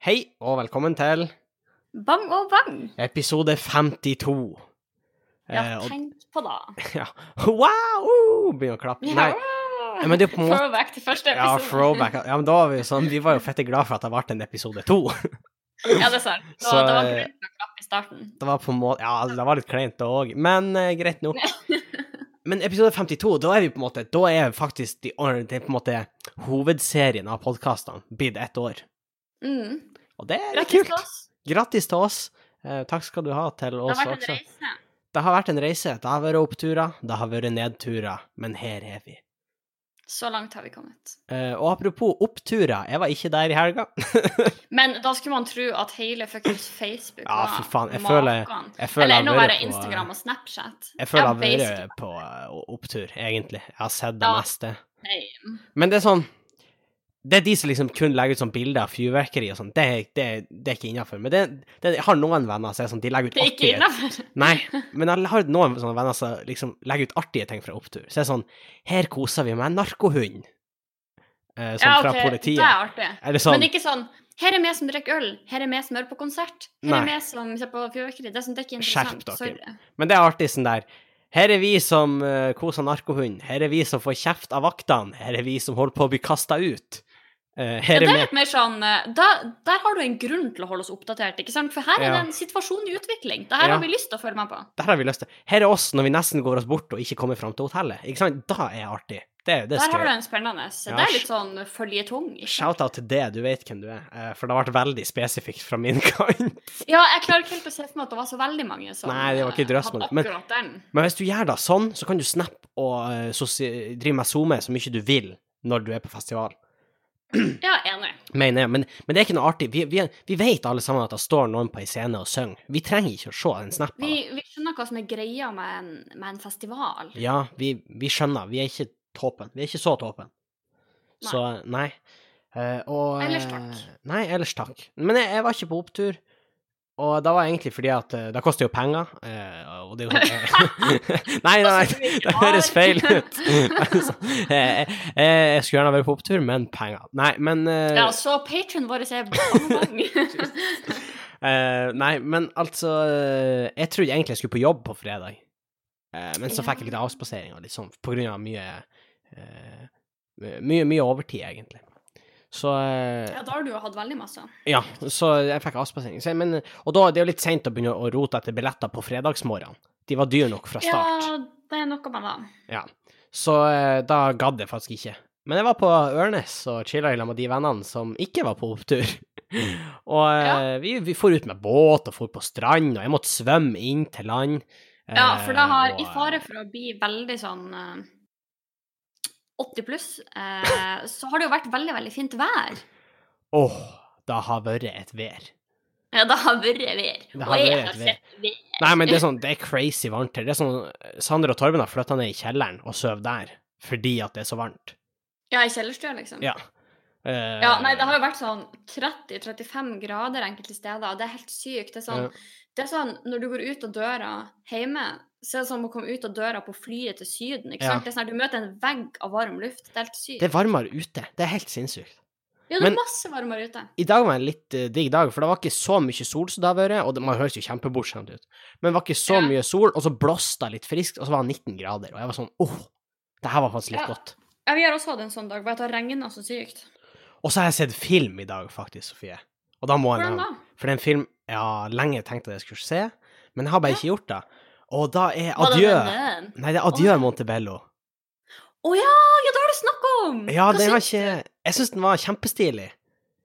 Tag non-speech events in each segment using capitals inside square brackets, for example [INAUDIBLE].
Hei, og velkommen til Bang og bang! episode 52. Ja, Eh, og, tenk på det. [LAUGHS] ja. Wow! Begynner å klappe. Nei, Ja. men det er på en måte Throwback til første episode. Ja, throwback. Ja, men da var vi sånn Vi var jo [LAUGHS] fette glad for at det ble en episode to. Ja, det er sant. Så, [LAUGHS] Så, det var til å klappe i starten. Det var på en måte Ja, det var litt kleint det òg, men eh, greit nok. Men episode 52, da er vi på en måte Da er faktisk de, det er på en måte hovedserien av podkastene blitt ett år. Mm. Og det er Grattis kult. til. Grattis til oss. Eh, takk skal du ha til oss også. Det har vært en reise. Det har vært en reise. Det har vært oppturer, det har vært nedturer, men her er vi. Så langt har vi kommet. Eh, og apropos oppturer, jeg var ikke der i helga. [LAUGHS] Men da skulle man tro at hele fuckings Facebook Ja, for faen, jeg føler- jeg føler Eller enda verre Instagram og Snapchat. Jeg føler jeg har vært på eh, opptur, egentlig. Jeg har sett det Ja. meste. Nei. Men det er sånn Det er de som liksom kun legger ut sånn bilder av fyrverkeri og sånn. Det, er- det, er- det er ikke innafor. Men det, det, jeg har noen venner som er sånn, de legger ut Det er ikke artige. [LAUGHS] Nei, men jeg har noen sånne venner som liksom legger ut artige ting fra opptur. Så det er sånn Her koser vi med en narkohund. Eh, sånn Ja, fra ok, politiet. det er artig. Eller sånn Men ikke sånn Her er vi som drikker øl. Her er vi som hører på konsert. Her Nei. er vi som ser på fyrverkeri. Det er, sånn, det er ikke Skjerp interessant. dere. Sorry. Men det er artig sånn der Her er vi som uh, koser narkohund. Her er vi som får kjeft av vaktene. Her er vi som holder på å bli kasta ut. Eh, Ja, det er litt mer sånn eh, da, Der har du en grunn til å holde oss oppdatert, ikke sant? For her er det en situasjon i utvikling. Det her har vi lyst til å følge med på. Her, har vi lyst til. Her er oss når vi nesten går oss bort og ikke kommer fram til hotellet. Ikke sant? Da er artig. Det, det Der har du en spennende. Ja, det er litt sånn føljetong. Shout-out til det, du vet hvem du er. Eh, for det har vært veldig spesifikt fra min [LAUGHS] kant. Ja, jeg klarer ikke helt å se for meg at det var så veldig mange som Nei, det var ikke drøss med det, men-. Men hvis du gjør det sånn, så kan du snappe og eh, drive med SoMe så mye du vil når du er på festival. [CLEARS THROAT] Ja, enig. Mener jeg. Men, men det er ikke noe artig. Vi, vi, vi vet alle sammen at det står noen på ei scene og synger. Vi trenger ikke å se en snap. Vi, vi skjønner hva som er greia med en, med en festival. Ja, vi, vi skjønner. Vi er ikke tåpen. Vi er ikke så tåpen. Så nei. Uh, og Ellers takk. eh, Nei, ellers takk. Men jeg, jeg var ikke på opptur. Og da var egentlig fordi at eh, det koster jo penger, eh, og det er jo [LAUGHS] Nei, nei, [LAUGHS] det høres feil ut. Altså, jeg, jeg, jeg skulle gjerne vært på opptur, men penger. Nei, men eh, Ja, så patronen vår er [LAUGHS] eh, Nei, men altså eh, Jeg trodde egentlig jeg skulle på jobb på fredag, Eh, men så fikk jeg litt avspasering og litt sånn, på grunn av mye eh, Mye, mye overtid, egentlig. Så eh, ja, da har du jo hatt veldig masse. Ja, så jeg fikk avspasering. Men, og da det er jo litt seint å begynne å rote etter billetter på fredagsmorgen. De var dyre nok fra start. Ja, det er noe med det. Ja. Så eh, da gadd jeg faktisk ikke. Men jeg var på Ørnes og chilla lag med de vennene som ikke var på opptur. [LAUGHS] og eh, Ja. vi, vi for ut med båt og for på strand, og jeg måtte svømme inn til land. Ja, for det har, og, i fare for å bli veldig sånn 80 pluss, eh, så har det jo vært veldig, veldig fint vær. Åh, det har vært et vær. Ja, det har vært vær. Det har vært et vær. Nei, men det er sånn, det er crazy varmt her. Det er sånn, Sander og Torben har flytta ned i kjelleren og sovet der fordi at det er så varmt. Ja, i kjellerstua, liksom. Ja. Eh, Ja, nei, det har jo vært sånn 30-35 grader enkelte steder, og det er helt sykt. Det er sånn, Ja. det er sånn når du går ut av døra hjemme, så er det som å komme ut av døra på flyet til Syden. ikke Ja. sant? Det er sånn at Du møter en vegg av varm luft. Det er helt sykt. Det er varmere ute. Det er helt sinnssykt. ja, det men- er masse varmere ute. I dag var en litt uh, digg dag, for det var ikke så mye sol som det har vært, og det, man høres jo kjempebortskjemt ut, men det var ikke så Ja. mye sol, og så blåste det litt friskt, og så var det 19 grader, og jeg var sånn, åh, det her var faktisk litt godt. Ja, vi har også hatt en sånn dag, bare at det har regna så sykt. Og så har jeg sett film i dag, faktisk, Sofie. Og da må jeg nevne, for det er en film jeg har lenge tenkt at jeg skulle se, men jeg har bare ikke gjort det. Og da er Adjø. Nei, det er Adjø. Montebello. Å ja, ja, det har du snakka om! Ja, Hva den har ikke Jeg syns den var kjempestilig.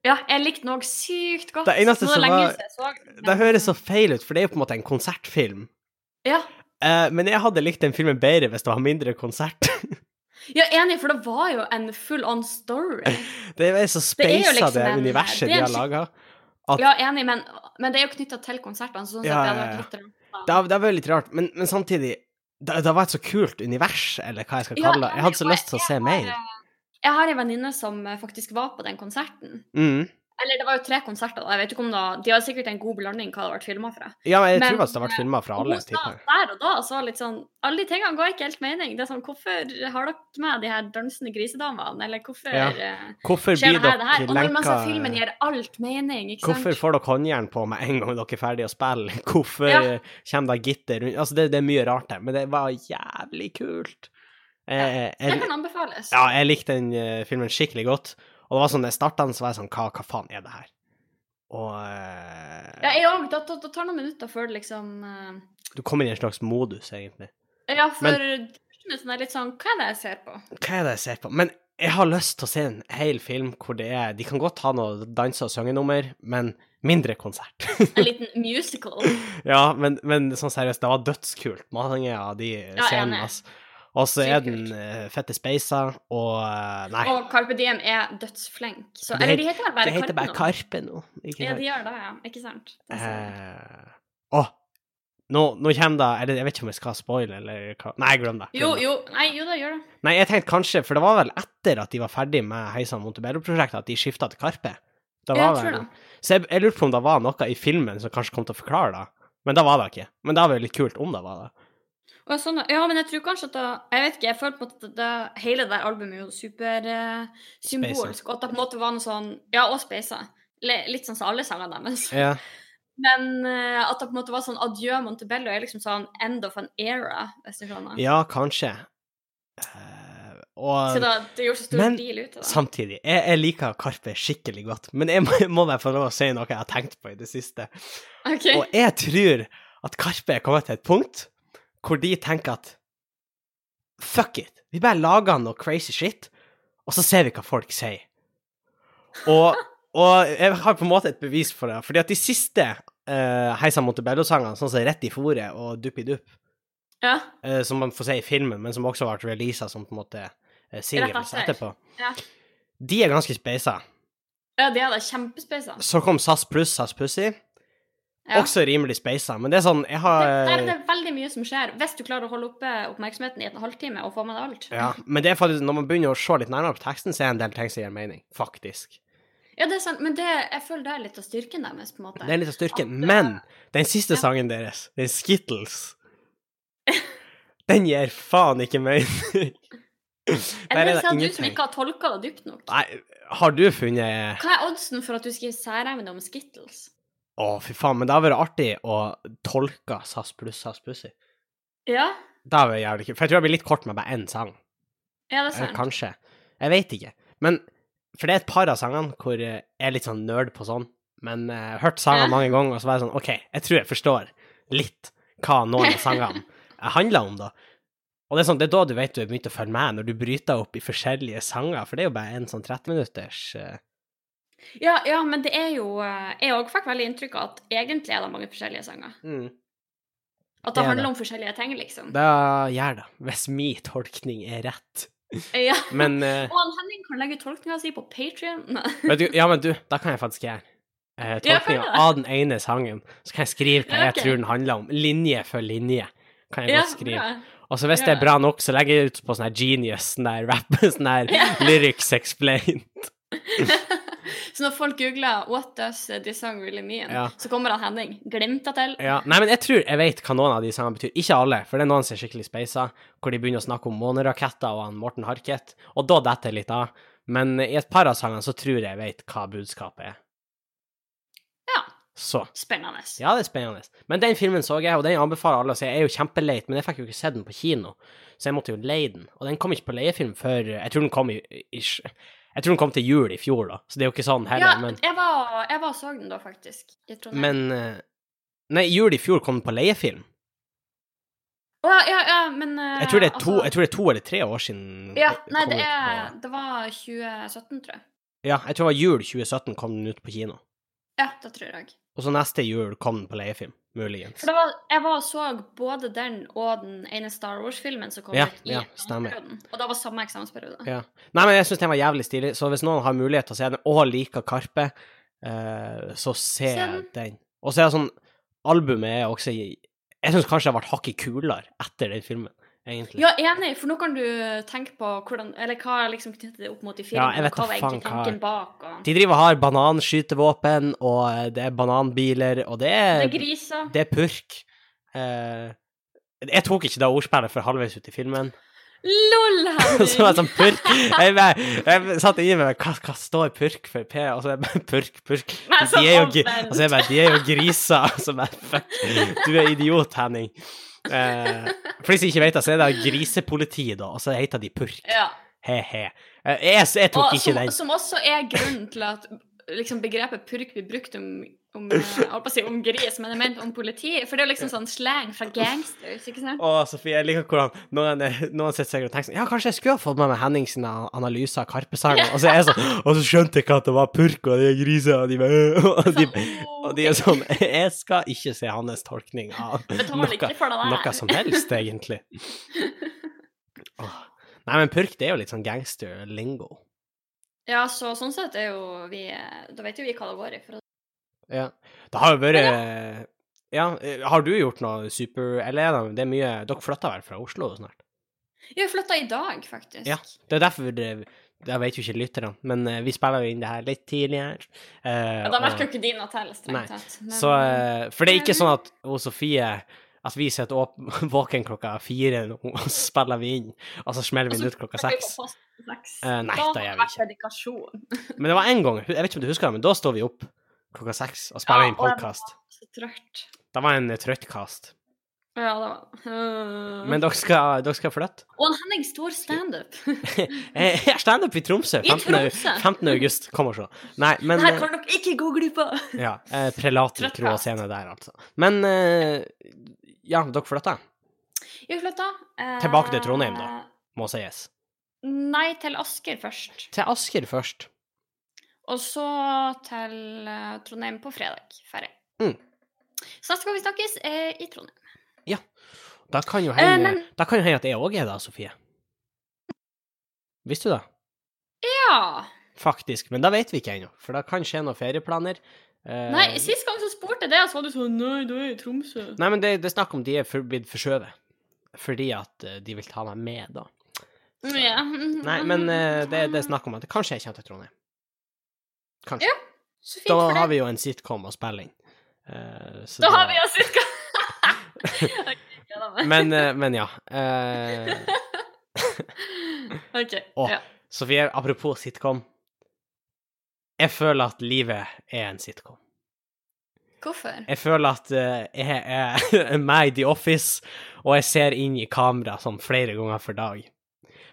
Ja, jeg likte den òg sykt godt. Det eneste som var-. Det høres så feil ut, for det er jo på en måte en konsertfilm. Ja. Uh, men jeg hadde likt den filmen bedre hvis det var mindre konsert. [LAUGHS] ja, enig, for det var jo en full on story. Det er så Det speisa, liksom det en- universet det de har en laga. At- Ja, enig, men, men det er jo knytta til konsertene, sånn Ja, det hadde ja, ja. litt rart. Det det har vært litt rart, men, men samtidig det, det var et så kult univers, eller hva jeg skal kalle det. Jeg hadde så lyst til å se mer. eh, Jeg har en venninne som eh, faktisk var på den konserten. Mm. Eller det var jo tre konserter, da. Jeg vet ikke om da, De hadde sikkert en god blanding hva det ble filma fra. Ja, jeg Men, tror det ble vært filma fra alle typer. der og da så litt sånn Alle de tingene ga ikke helt mening. Det er sånn, Hvorfor har dere med de her dansende grisedamene? Eller hvorfor Ja. eh, Hvorfor blir det her, her? Og når man ser filmen, gir alt mening, ikke sant? Hvorfor får dere håndjern på med en gang dere er ferdig å spille? [LAUGHS] Hvorfor Ja. kommer det gitter rundt Altså, det, det er mye rart der, men det var jævlig kult. Ja. Det jeg, kan anbefales. ja, jeg likte den uh, filmen skikkelig godt, og det var sånn, da jeg starta den, så var jeg sånn Hva, hva faen er det her? Og eh, Ja, jeg òg. Det, det, det tar noen minutter før det liksom uh... Du kommer i en slags modus, egentlig. Ja, for minuttene er litt sånn Hva er det jeg ser på? Hva er det jeg ser på? Men jeg har lyst til å se en hel film hvor det er De kan godt ha noe danse- og syngenummer, men mindre konsert. En liten musical. [LAUGHS] ja, men, men sånn seriøst, det var dødskult, mange av de Ja, scenene. Altså. Og så er den uh, fette speisa, og uh, Nei, Og Carpe Diem er dødsflink. Så, Det eller de heter vel bare det heter bare nå. Karpe nå. Ja, de gjør det, ja. Ikke sant? Å, uh, Eh, nå, nå kommer det Eller jeg vet ikke om jeg skal spoile, eller hva Nei, glem det. glem Jo, jo. Nei, jo, da, gjør det. Nei, jeg tenkte kanskje, for det var vel etter at de var ferdig med Heisan Montebello-prosjektet, at de skifta til Karpe. Det var jeg vel- det. Så jeg, jeg lurte på om det var noe i filmen som kanskje kom til å forklare det, men det var det ikke. Men det var jo litt kult om det var det. Og sånn, ja, men jeg tror kanskje at da, Jeg vet ikke, jeg føler på at det, hele det der albumet er jo supersymbolsk, og at det på en måte var noe sånn Ja, og Speisa. Litt sånn som alle sangene deres. Ja. [LAUGHS] Men eh, at det på en måte var sånn Adjø Montebello er liksom sånn end of an era, hvis du skjønner. Ja, kanskje. Uh, og Så da, det gjorde så stor Men deal ut av det. samtidig, jeg, jeg liker Karpe skikkelig godt, men jeg må, må bare få lov å si noe jeg har tenkt på i det siste. Ok. Og jeg tror at Karpe er kommet til et punkt hvor de tenker at fuck it, vi bare lager noe crazy shit, og så ser vi hva folk sier. Og, [LAUGHS] og jeg har på en måte et bevis for det, fordi at de siste uh, Heisa Montebello-sangene, sånn som Rett i fòret og Duppi-dupp, Ja. uh, som man får se i filmen, men som også ble releasa som på en måte uh, singles etterpå, Ja. de er ganske speisa. ja, de er da kjempespeisa. Så kom SAS pluss, SAS Pussy, Ja. også rimelig speisa, men det er sånn, jeg har Der er det veldig mye som skjer, hvis du klarer å holde oppe oppmerksomheten i en halvtime og få med deg alt. Ja, men det er faktisk, når man begynner å se litt nærmere på teksten, så er det en del ting som gir mening, faktisk. Ja, det er sant, men det, jeg føler det er litt av styrken deres, på en måte. Det er litt av styrken. At, Men den siste ja. sangen deres, den Skittles, den gir faen ikke mening. [LAUGHS] Er det sånn er du som ikke har tolka det dypt nok. Nei, har du funnet Hva er oddsen for at du skriver særemne om Skittles? Å, fy faen, men det hadde vært artig å tolke SAS pluss SAS Pussy. Ja, Det hadde vært jævlig kult. For jeg tror det blir litt kort med bare én sang. ja det er Eller sant. kanskje. Jeg vet ikke. Men For det er et par av sangene hvor jeg er litt sånn nerd på sånn, men jeg har hørt sangene Ja. mange ganger, og så var jeg sånn OK, jeg tror jeg forstår litt hva noen av sangene [LAUGHS] handler om, da. Og det er sånn, det er da du vet du har begynt å følge med, når du bryter opp i forskjellige sanger, for det er jo bare en sånn 30-minutters uh, Ja, ja, men det er jo eh, Jeg òg fikk veldig inntrykk av at egentlig er det mange forskjellige sanger. mm. At Det det er handler det. om forskjellige ting, liksom. Da gjør det, hvis min tolkning er rett. Ja. Men uh, [LAUGHS] Og Henning kan legge tolkninga si på Patrion. [LAUGHS] Ja, men du, da kan jeg faktisk gjøre uh, tolkninga av den ene sangen. Så kan jeg skrive hva Ja, jeg tror den handler om. Linje for linje kan jeg Ja, godt skrive. Og så hvis det er bra nok, så legger jeg ut på sånn her Genius, sånn der rap, [LAUGHS] sånn her lyrics explained. Så når folk googler 'What does this song really mean', Ja. så kommer han Henning glimta til. Ja. Nei, men jeg tror jeg vet hva noen av de sangene betyr. Ikke alle, for det er noen som er skikkelig speisa, hvor de begynner å snakke om måneraketter og han Morten Harket, og da detter jeg litt av. Men i et par av sangene så tror jeg jeg vet hva budskapet er. Ja. Så. Spennende. Ja, det er spennende. Men den filmen så jeg, og den anbefaler alle å se. Jeg er jo kjempeleit, men jeg fikk jo ikke sett den på kino, så jeg måtte jo leie den. Og den kom ikke på leiefilm før Jeg tror den kom i, i Jeg tror den kom til jul i fjor, da, så det er jo ikke sånn heller, Ja, men jeg var, jeg var og så den da, faktisk. I Trondheim. Men eh, Nei, jul i fjor kom den på leiefilm. Å, ja, ja, ja, men eh, Jeg tror, det to, altså- jeg tror det er to eller tre år siden Ja, nei, det, er, på- det var 2017, tror jeg. Ja, jeg tror det var jul 2017 kom den ut på kino. Ja, det tror jeg. Og så neste jul kom den på leiefilm, muligens. For det var, jeg var og så både den og den ene Star Wars-filmen som kom Ja, i ja, eksamensperioden. Og det var samme eksamensperiode. Ja. Nei, men jeg syns den var jævlig stilig, så hvis noen har mulighet til å se den, og liker Karpe, uh, så se Se den. den. Og så er det sånn Albumet er også Jeg syns kanskje det ble hakket kulere etter den filmen. Egentlig. Ja, enig, for nå kan du tenke på hvordan Eller hva er liksom knyttet det opp mot i Ja, filmen, jeg vet hva var egentlig tanken bak, og De driver og har bananskytevåpen, og eh, det er bananbiler, og det Det er, er griser. det er purk. Eh, jeg tok ikke det ordspillet for halvveis ut i filmen. LOL, [LAUGHS] så var det sånn purk. Jeg, jeg, jeg satt inni meg hva, hva står purk for P? Og så er jeg bare purk, purk. De, de, er jo, altså jeg bare, de er jo griser. Så bare, fuck. Du er idiot, Henning. Eh, for de som ikke vet det, så er det grisepolitiet, da, og så heter de purk. Ja. He-he. Eh, Jeg, jeg tok Og ikke som, den. som også er grunnen til at liksom, begrepet purk blir brukt om, om, eh, si om gris, men jeg mente om politi. For det er liksom sånn slang fra gangsters, ikke sant? Å, Sofie, jeg liker hvordan noen, noen sitter seg og tenker sånn Ja, kanskje jeg skulle ha fått med meg Henningsen av analyse av Karpesangen. Og så er jeg sånn Og så skjønte jeg ikke at det var purk, og de er griser, og de bare Og de, og de er sånn Jeg skal ikke se hans tolkning av noe, noe som helst, egentlig. Åh. Nei, men purk, det er jo litt sånn gangster-lingo. Ja, så sånn sett er jo vi eh, Da vet jo vi hva det går i. For å... Ja. Det har jo vært Ja, eh, har du gjort noe super Eller er det, det er mye Dere flytta vel fra Oslo snart? vi flytta i dag, faktisk. Ja. Det er derfor det, Jeg vet jo ikke lytterne, men eh, vi spiller jo inn det her litt tidligere. Uh, Ja, da merker jo ikke din noe til, strengt tatt. Så, eh, for det er ikke sånn at hun Sofie At vi sitter [LAUGHS] våken klokka fire, nå, og så spiller vi inn, og så smeller vi den ut klokka seks. Uh. Eh, nei, da gjør vi ikke. Men det var én gang, jeg vet ikke om du husker det, men da står vi opp klokka seks og spille Ja, inn podkast. Så trøtt. Det var en trøtt trøttkast. Ja, det var uh... Men dere skal, dere skal flytte? Og en Henning står standup. [LAUGHS] Jeg har standup i Tromsø. I 15. I Tromsø? 15. august. Kom og se. Nei, [LAUGHS] men Det her eh, kan dere ikke gå glipp av! [LAUGHS] Ja. eh, Prelater og scene der, altså. Men eh, ja, dere flytter, Vi flytta. eh, Tilbake til Trondheim, da. må sies. Nei, til Asker først. Til Asker først. Og så til eh, Trondheim på fredag. Ferdig. Mm. Så neste gang vi snakkes, er i Trondheim. Da kan jo Eh, hende men- Da kan jo hende at jeg òg er der, Sofie. Visste du det? Ja! Faktisk. Men da vet vi ikke ennå, for det kan skje noen ferieplaner. Eh, Nei, sist gang så spurte jeg det, og så var du sånn Nei, du er i Tromsø. Nei, men det, det er snakk om de er for, blitt forskjøvet. Fordi at eh, de vil ta meg med, da. Ja. Nei, men eh, det, det er snakk om at det kanskje jeg kommer til Trondheim. Kanskje. Ja, Så fint da for har det. vi jo en sitcom å spille inn. Så Da det- har vi jo sitcom! [LAUGHS] Men, uh, men ja. Uh... OK. [LAUGHS] Oh, Ja. Sofie, apropos sitcom. Jeg føler at livet er en sitcom. Hvorfor? Jeg føler at jeg er [LAUGHS] meg i The Office, og jeg ser inn i kamera sånn flere ganger for dag.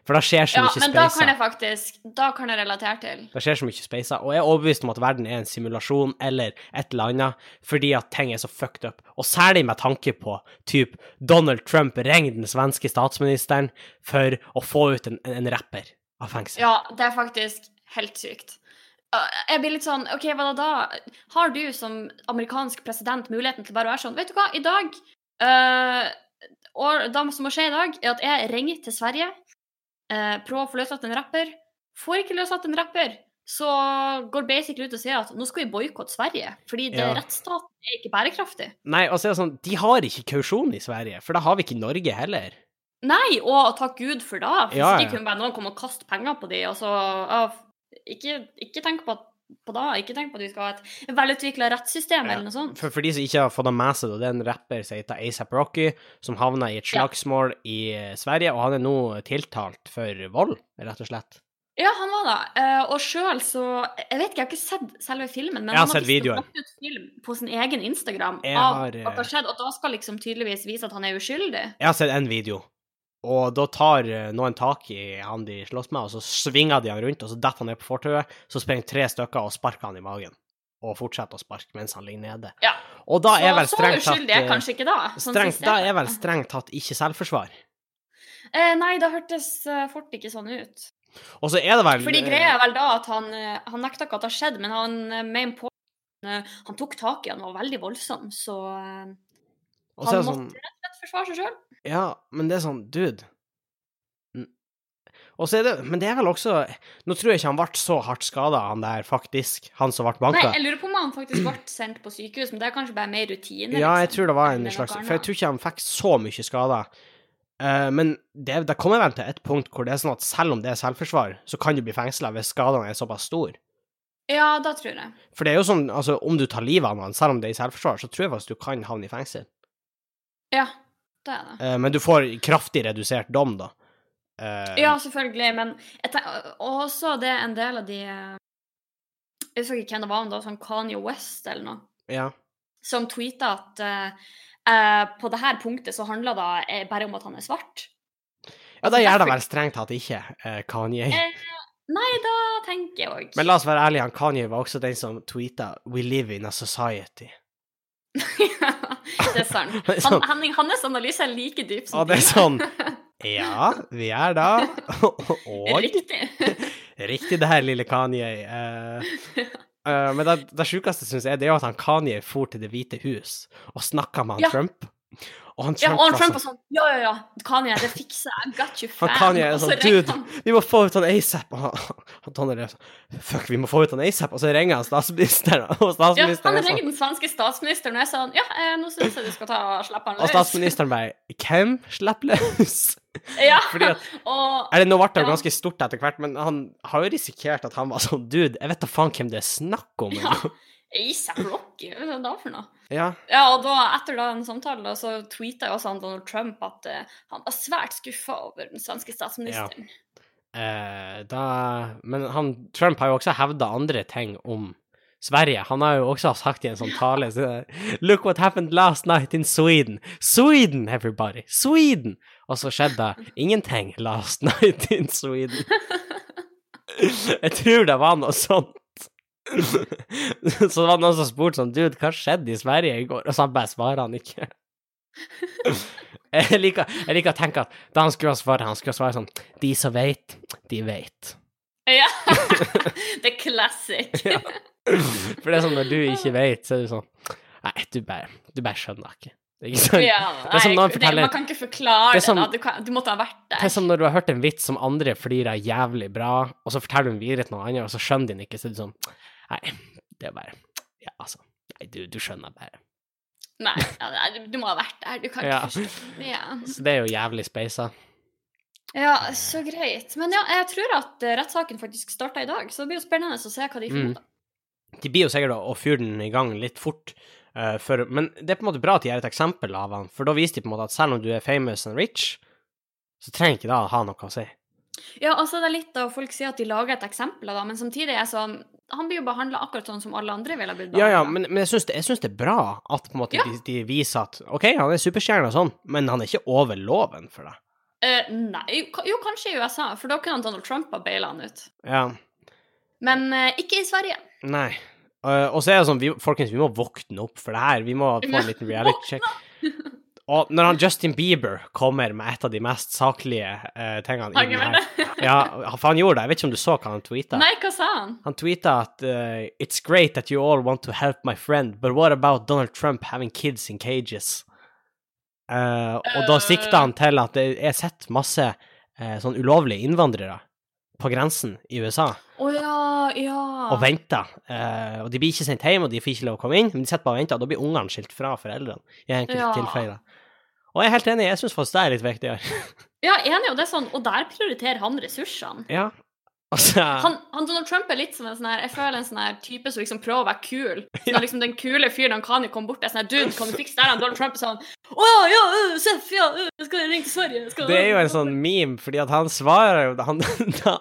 For det skjer så Ja, mye men da kan jeg faktisk Da kan jeg relatere til. Det skjer så mye speiser, og jeg er overbevist om at verden er en simulasjon eller et eller annet, fordi at ting er så fucked up. Og særlig med tanke på typ Donald Trump ringer den svenske statsministeren for å få ut en, en rapper av fengsel. Ja, det er faktisk helt sykt. Jeg blir litt sånn OK, hva da da? Har du som amerikansk president muligheten til bare å være sånn Vet du hva, i dag uh, Og det som må skje i dag, er at jeg ringer til Sverige, uh, prøver å få løslatt en rapper. Får ikke løslatt en rapper, så går basically ut og sier at nå skal vi boikotte Sverige, fordi det, Ja. rettsstaten er ikke bærekraftig. Nei, og så er det sånn, de har ikke kausjon i Sverige, for det har vi ikke i Norge heller. Nei, og takk Gud for det. Hvis Ja, ja. ikke kunne bare noen komme og kaste penger på de, og så ja, ikke, ikke tenk på, at, på da. Ikke tenk på at vi skal ha et velutvikla rettssystem Ja, eller noe sånt. For, for de som ikke har fått det med seg, det er en rapper som heter ASAP Rocky, som havna i et Ja. slagsmål i eh, Sverige, og han er nå tiltalt for vold, rett og slett. Ja, han var det. Eh, og sjøl så Jeg vet ikke, jeg har ikke sett selve filmen, men han har videoen. lagt ut film på sin egen Instagram Jeg av har, at det eh, har skjedd, og da skal liksom tydeligvis vise at han er uskyldig. Jeg har sett en video, og da tar eh, noen tak i han de slåss med, og så svinger de han rundt, og så detter han ned på fortauet, så springer tre stykker og sparker han i magen. Og fortsetter å sparke mens han ligger nede. Ja. Og da er så vel så strengt tatt er eh, kanskje ikke da. sånn strengt, Da er vel strengt tatt ikke selvforsvar. Eh, nei, det hørtes eh, fort ikke sånn ut. Og så er det vel Fordi greia er vel da at han, han nekta ikke at det har skjedd, men han mener på Han tok tak i han var veldig voldsom, så er han det sånn, forsvare seg sjøl. Ja, men det er sånn, dude Og så er det Men det er vel også Nå tror jeg ikke han ble så hardt skada, han der, faktisk. Han som ble Nei, jeg lurer på om han faktisk ble sendt på sykehus, men det er kanskje bare mer rutine. Ja, jeg liksom, tror det var en slags. For jeg tror ikke han fikk så mye skader. Uh, men det, det kommer vel til et punkt hvor det er sånn at selv om det er selvforsvar, så kan du bli fengsla hvis skadene er såpass store. Ja, da tror jeg. For det er jo sånn, altså om du tar livet av noen, selv om det er i selvforsvar, så tror jeg faktisk du kan havne i fengsel. Ja, det er det. Eh, men du får kraftig redusert dom, da. Eh, Ja, selvfølgelig, men jeg og også det er en del av de eh, Jeg husker ikke hvem det var, om det var sånn Kanye West eller noe, ja. som tweeta at eh, på det her punktet så handler det bare om at han er svart. ja, da gjør det vel strengt tatt ikke uh, Kanye. Eh, nei, da tenker jeg òg Men la oss være ærlige, Kanye var også den som tweeta 'We live in a society'. Det er sant. [LAUGHS] Han, sånn- han, hans analyse er like dyp som Og det er sånn Ja, vi er da [LAUGHS] Og Riktig. [LAUGHS] Riktig det her, lille Kanye. Uh, uh, men det, det sjukeste, syns jeg, det er jo at han Kanye for til Det hvite hus og snakka med han Ja. Trump. Og han Ja, og han var Trump sånn var sånn Ja, ja, ja, Kanye, det fikser jeg. Got you, Han. Kanye er sånn Dude, vi må få ut han ASAP. Og han, han Donald er sånn Fuck, vi må få ut han ASAP. Og så ringer han statsministeren, [LAUGHS] og Ja, statsministeren han er sånn ringer den svenske statsministeren og jeg sa ja, eh, nå syns jeg du skal ta og slippe han løs. Og statsministeren bare Hvem slipper løs? [LAUGHS] Ja, Fordi at [LAUGHS] og Eller nå ble det jo Ja. ganske stort etter hvert, men han har jo risikert at han var sånn Dude, jeg vet da faen hvem det er snakk om. Ja. ASAP Rocky, hva er det da for noe? ja. Ja, og da, etter da en samtale, da, så tweeta jo også han Donald Trump at uh, han var svært skuffa over den svenske statsministeren. Eh, da, men han, Trump har jo også hevda andre ting om Sverige. Han har jo også sagt i en sånn tale så, Look what happened last night in Sweden. Sweden, everybody! Sweden! Og så skjedde ingenting last [LAUGHS] night in Sweden. [LAUGHS] Jeg tror det var noe sånt. [LAUGHS] Så det var noen som spurte sånn Dude, hva skjedde i Sverige i går? Og så han bare svarer han ikke. [LAUGHS] Jeg liker, jeg liker å tenke at da han skulle svare, han skulle svare sånn De som vet, de vet. Ja! [LAUGHS] det er classic. Ja. For det er sånn når du ikke vet, så er du sånn Nei, du bare, du bare skjønner ikke. Det sånn. Ja, Det som nei, han det, man kan ikke forklare Det det. som- da. Du, kan, du måtte ha vært der. Det er som når du har hørt en vits som andre flirer jævlig bra, og så forteller du den videre til noen andre, og så skjønner de den ikke, så er du sånn Nei, det er bare Ja, altså. Nei, du, du skjønner bare. Nei, du må ha vært der. Du kan Ja. ikke forstå ja. Så det er jo jævlig speisa. ja, så greit. Men ja, jeg tror at eh, rettssaken faktisk starta i dag, så det blir jo spennende å se hva de finner Mm. ut av. De blir jo sikkert å, fyre den i gang litt fort, uh, for, men det er på en måte bra at de gjør et eksempel av han, for da viser de på en måte at selv om du er famous and rich, så trenger ikke det å ha noe å si. Ja, altså det er litt da folk sier at de lager et eksempel av det, men samtidig er sånn Han blir jo behandla akkurat sånn som alle andre ville blitt Ja, ja, men, men jeg syns det, det er bra at måte Ja. de, de viser at OK, han er superstjerne og sånn, men han er ikke over loven for det. Uh, nei, jo, jo, kanskje i USA, for da kunne Donald Trump ha baila han ut. Ja. Men uh, ikke i Sverige. Nei. Uh, og så er det sånn, vi, folkens, vi må våkne opp for det her. Vi må få en liten reality check. [LAUGHS] Og når han Justin Bieber kommer med et av de mest saklige uh, tingene den her Ja, for han gjorde det. Jeg vet ikke om du så hva han tweeta. Nei, hva sa han? Han tweeta at uh, It's great that you all want to help my friend, but what about Donald Trump having kids in cages? Uh, og da sikta han til at det er sett masse sånn ulovlige innvandrere på grensen i USA oh, ja, ja. og venter. Eh, og de blir ikke sendt hjem, og de får ikke lov å komme inn, men de sitter bare og venter, og da blir ungene skilt fra foreldrene i enkelte Ja. tilfeller. Og jeg er helt enig, jeg syns faktisk det er litt viktigere. Ja, enig, og det er sånn, og der prioriterer han ressursene. ja. Altså Han, han Donald Trump er litt som en sånn her Jeg føler en sånn her type som liksom prøver å være kul. Når liksom den kule fyren han kan jo komme bort til sånn her Dude, kan du fikse det her? Donald Trump er sånn Å ja, ja, Seff, ja, jeg skal ringe til Sverige. Skal, Det er jo en sånn meme, fordi at han svarer jo Han, [LAUGHS] da,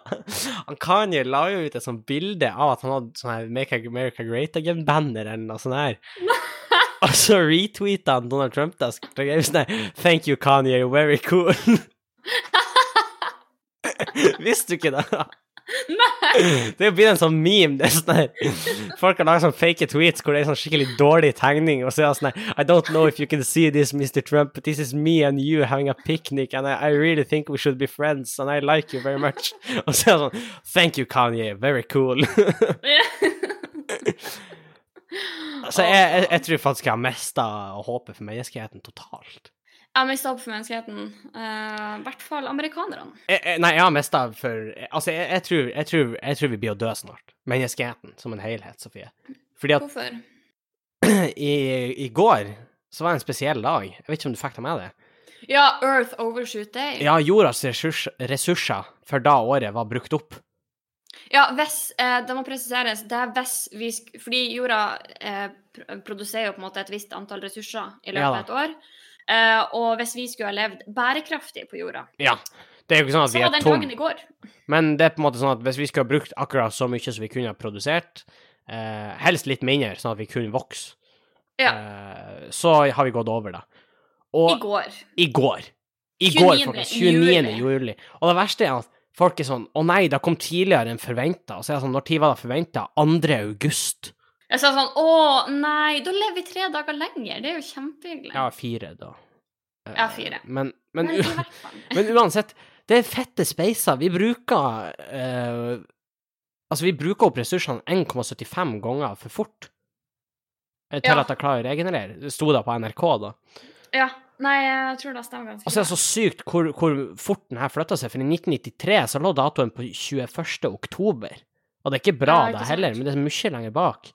han Kanye la jo ut et sånt bilde av at han hadde sånn her Make America Great Again-banner eller noe sånt her. [LAUGHS] Og så retweeta han Donald Trump da, sånn her Thank you, Kanye, you're very cool. [LAUGHS] Visste du ikke det? Nei! Det blitt en sånn meme. Det er sånn her Folk har laget sånn fake tweets hvor det er sånn skikkelig dårlig tegning, og så er det sånn her I don't know if you can see this, Mr. Trump, but this is me and you having a picnic, and I, I really think we should be friends, and I like you very much. [LAUGHS] Og så er det sånn Thank you, Kanye. Very cool. [LAUGHS] [LAUGHS] altså, jeg, jeg, jeg tror faktisk jeg har mista håpet for menneskeheten totalt. Jeg har mista opp for menneskeheten. Uh, I hvert fall amerikanerne. Jeg, jeg, nei, jeg har mista for Altså, jeg, jeg, tror, jeg, tror, jeg tror vi blir å dø snart. Menneskeheten som en helhet, Sofie. Fordi at Hvorfor? [CLEARS THROAT] i, i går så var det en spesiell dag. Jeg vet ikke om du fikk det med deg? Ja, Earth Overshoot Day. Ja, jordas ressurs, ressurser for da året var brukt opp. Ja, hvis eh, Det må presiseres. Det er hvis vi Fordi jorda eh, produserer jo på en måte et visst antall ressurser i løpet av ja, et år. Eh, og hvis vi skulle ha levd bærekraftig på jorda, Ja. Det er jo ikke sånn at så vi er den tom, går. men det er på en måte sånn at hvis vi skulle ha brukt akkurat så mye som vi kunne ha produsert, eh, helst litt mindre, sånn at vi kunne vokse, Ja. eh, så har vi gått over, da. Og I går. i går. I går, 29. folkens. 29. juli. juli. Og det verste er at folk er sånn Å nei, det kom tidligere enn forventa. Og så er det sånn, når tid var det forventa? 2. august. Jeg sa sånn Å, nei, da lever vi tre dager lenger. Det er jo kjempehyggelig. Ja, fire, da. Eh, Ja, fire. Men, men, Men [LAUGHS] men uansett, det er fette speiser. Vi bruker uh, Altså, vi bruker opp ressursene 1,75 ganger for fort. eh, Til Ja. at jeg klarer å regenerere. Det sto da på NRK, da. Ja. Nei, jeg tror det stemmer ganske Altså, det er så sykt hvor, hvor fort den her flytta seg, for i 1993 så lå datoen på 21. oktober. Og det er ikke bra, Ja, ikke det heller, men det er mye lenger bak.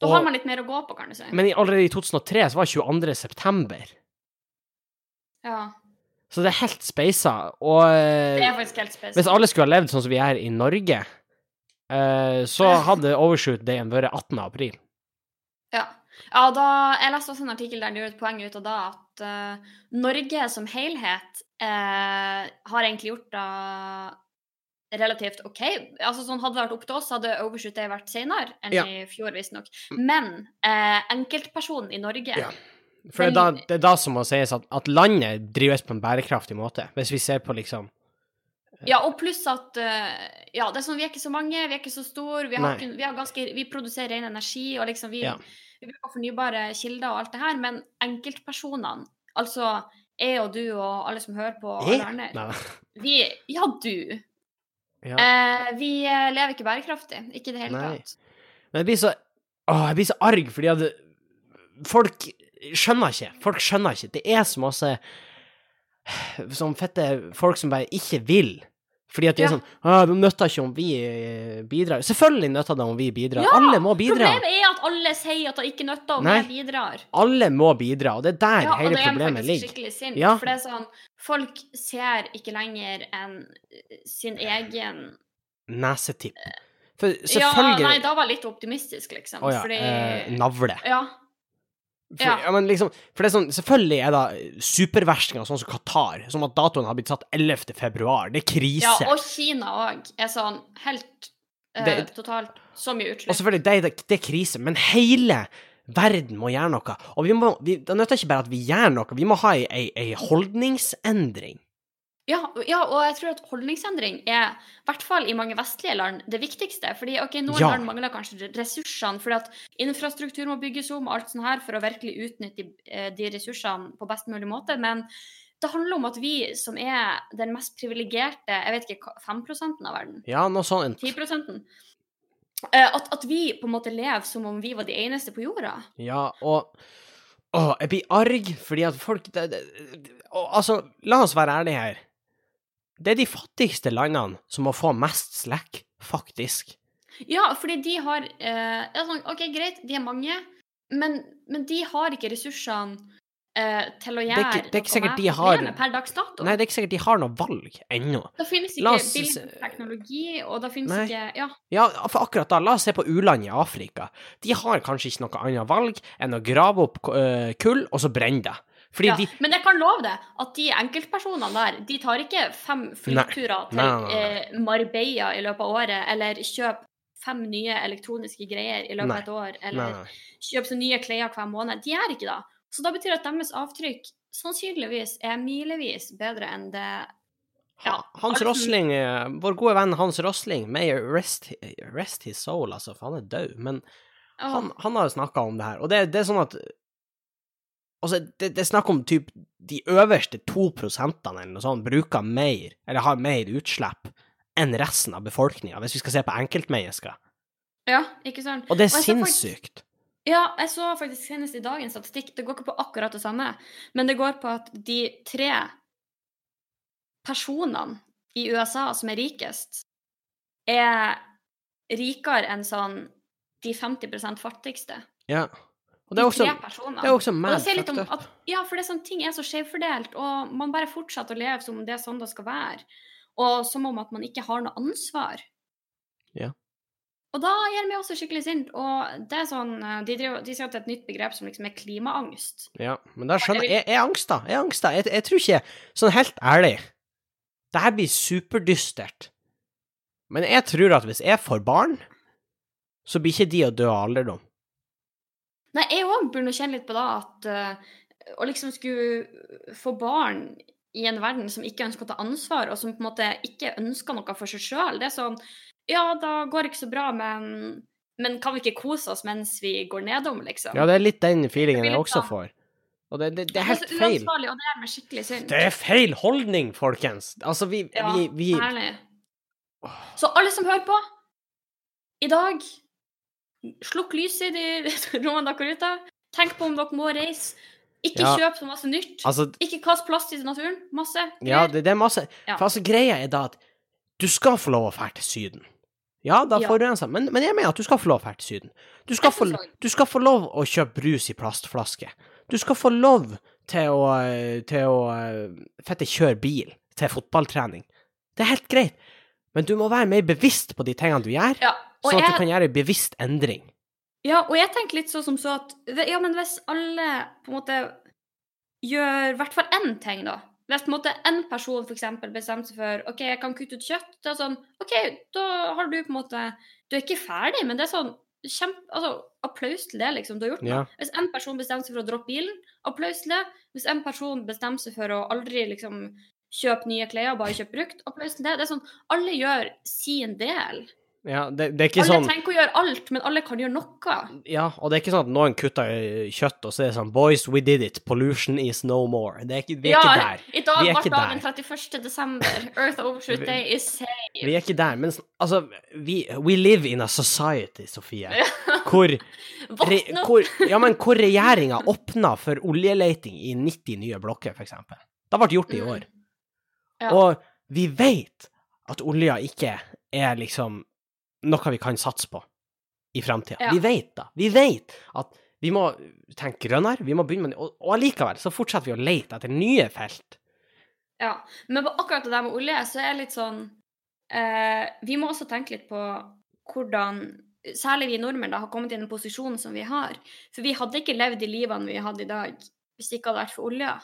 Da Og- har man litt mer å gå på, kan du si. Men allerede i 2003 så var det 22. september. Ja. Så det er helt speisa. Og Det eh, er faktisk helt speisa. hvis alle skulle ha levd sånn som vi er i Norge, uh, så [LAUGHS] hadde overshoot Dayen vært 18. april. Ja. ja, da Jeg leste også en artikkel der de gjorde et poeng ut av da at uh, Norge som helhet uh, har egentlig gjort det relativt OK. Altså sånn Hadde det vært opp til oss, hadde overshoot day vært senere enn Ja. i fjor, visstnok. Men eh, enkeltpersonen i Norge Ja. For det er, da, det er da som må sies at, at landet drives på en bærekraftig måte. Hvis vi ser på liksom Ja, og pluss at eh, Ja, det er sånn, vi er ikke så mange, vi er ikke så store. Vi, har, vi, har ganske, vi produserer ren energi, og liksom vi, Ja. vi bruker fornybare kilder og alt det her, men enkeltpersonene, altså jeg og du og alle som hører på, og alle andre, vi Ja, du. Ja. Eh, vi eh, lever ikke bærekraftig. Ikke i det hele Nei. tatt. Men jeg blir så Åh, jeg blir så arg, fordi at folk skjønner ikke. Folk skjønner ikke. Det er så masse sånn fette folk som bare ikke vil. Fordi at de er Ja. sånn ah, Det nytter ikke om vi eh, bidrar. Selvfølgelig nytter det om vi bidrar. Ja, Alle må bidra. Problemet er at alle sier at det ikke nytter om Nei. jeg bidrar. Alle må bidra, og det er der Ja, og det er problemet faktisk skikkelig sint. Ja. For det er sånn Folk ser ikke lenger enn sin egen Nesetipp. For Ja, nei, da var jeg litt optimistisk, liksom. Å ja. Fordi Eh, navle. Ja. For, Ja. ja. men liksom, for det er sånn, selvfølgelig er da superverstinger, sånn som Qatar, som at datoen har blitt satt 11. februar. Det er krise. ja, og Kina òg er sånn helt eh, Det- totalt så mye Og selvfølgelig, det, det, det er krise, men hele verden må gjøre noe. Og vi må, vi, det nytter ikke bare at vi gjør noe, vi må ha ei, ei holdningsendring. Ja, ja, og jeg tror at holdningsendring er, i hvert fall i mange vestlige land, det viktigste. Fordi ok, noen Ja. land mangler kanskje ressursene, fordi at infrastruktur må bygges om, og alt sånt her, for å virkelig utnytte de, eh, de ressursene på best mulig måte. Men det handler om at vi som er den mest privilegerte, jeg vet ikke, hva- 5 av verden, Ja, noe sånt. 10 eh, at, at vi på en måte lever som om vi var de eneste på jorda. Ja, og Åh, jeg blir arg fordi at folk det, det, og, Altså, la oss være ærlige her. Det er de fattigste landene som må få mest slekk, faktisk. Ja, fordi de har eh, sånn, OK, greit, de er mange, men, men de har ikke ressursene eh, til å er gjøre ikke- det er ikke sikkert de har- per dags dato. Nei, det er ikke sikkert de har noe valg ennå. Da finnes ikke oss billig teknologi, og da finnes Nei. ikke Ja. Ja, for akkurat da, la oss se på u-land i Afrika. De har kanskje ikke noe annet valg enn å grave opp uh, kull, og så brenne det. Ja. de Men jeg kan love deg at de enkeltpersonene der, de tar ikke fem flyturer til Nei, nei, nei, eh, Marbella i løpet av året, eller kjøp fem nye elektroniske greier i løpet av et år, eller kjøp så nye klær hver måned. De gjør ikke det. Så da betyr det at deres avtrykk sannsynligvis er milevis bedre enn det Ja, Hans Rosling, eh, vår gode venn Hans Rosling, may rest, rest his soul, altså, for han er død, men han, han har jo snakka om det her, og det, det er sånn at Altså, det, det er snakk om typ de øverste to prosentene eller noe sånt bruker mer, eller har mer utslipp, enn resten av befolkninga, hvis vi skal se på enkeltmennesker. Ja, ikke sant? Og det er Og sinnssykt. Ja, jeg så faktisk senest i dagens statistikk. Det går ikke på akkurat det samme, men det går på at de tre personene i USA som er rikest, er rikere enn sånn de 50% fattigste. Ja. Og det er også, det er også Og mad fucked up. at, ja, for det er sånn, ting er så skjevfordelt, og man bare fortsetter å leve som om det er sånn det skal være. Og som om at man ikke har noe ansvar. Ja. Og da gjør vi meg også skikkelig sint. Og det er sånn, eh, de, driver, de sier at det er et nytt begrep som liksom er klimaangst. Ja, men da skjønner Jeg er angst, da? er angsta. Jeg, jeg tror ikke Sånn helt ærlig Det her blir superdystert. Men jeg tror at hvis jeg får barn, så blir ikke de å dø av alderdom. Nei, jeg òg burde kjenne litt på da at uh, å liksom skulle få barn i en verden som ikke ønsker å ta ansvar, og som på en måte ikke ønsker noe for seg sjøl, det er sånn Ja, da går det ikke så bra, men, men kan vi ikke kose oss mens vi går nedom, liksom? Ja, det er litt den feelingen jeg også får. Og det, det, det er Det er så feil. uansvarlig, og det er meg skikkelig synd. Det er feil holdning, folkens. Altså, vi, Ja, vi, vi Så alle som hører på, i dag Slukk lyset i de [LAUGHS] rommene dere er ute. Tenk på om dere må reise. Ikke Ja. kjøp så masse nytt. Altså, Ikke kast plast i naturen. Masse. ja, det, det er masse Ja. For altså, greia er da at du skal få lov å dra til Syden. Ja, da Ja. forurenser men, men jeg mener at du skal få lov å dra til Syden. Du skal, få, du skal få lov å kjøpe brus i plastflaske. Du skal få lov til å, eh, til å eh, fette kjøre bil til fotballtrening. Det er helt greit, men du må være mer bevisst på de tingene du gjør, Ja, sånn at du kan gjøre en bevisst endring. ja, og jeg tenker litt sånn som så at Ja, men hvis alle på en måte gjør i hvert fall én ting, da. Hvis på en måte en person eksempel bestemmer seg for OK, jeg kan kutte ut kjøtt, det er sånn OK, da har du på en måte Du er ikke ferdig, men det er sånn kjempe... Altså, applaus til det, liksom. Du har gjort noe. Ja. Hvis en person bestemmer seg for å droppe bilen, applaus til det. Hvis en person bestemmer seg for å aldri liksom kjøpe nye klær, bare kjøpe brukt, applaus til det. Det er sånn Alle gjør sin del. Ja, det, det er ikke Alle sånn trenger ikke å gjøre alt, men alle kan gjøre noe. Ja, og det er ikke sånn at noen kutter kjøtt, og så er det sånn Boys, we did it. Pollution is no more. Det er ikke, vi er ikke der. I dag ble dagen 31. desember. Earth Overshoot Day is safe. Vi er ikke der. Men altså, vi we live in a society, Sofie, hvor, [LAUGHS] re, hvor Ja, men hvor regjeringa åpna for oljeleiting i 90 nye blokker, for eksempel. Det ble gjort i Mm. år. Ja. Og vi vet at olja ikke er liksom noe vi kan satse på i framtida. Ja. Vi vet da. Vi vet at vi må tenke grønnere, vi må begynne med. Og, og allikevel så fortsetter vi å lete etter nye felt. Ja. Men på akkurat det der med olje, så er det litt sånn eh, Vi må også tenke litt på hvordan Særlig vi nordmenn da, har kommet i den posisjonen som vi har. For vi hadde ikke levd de livene vi hadde i dag hvis det ikke hadde vært for olja.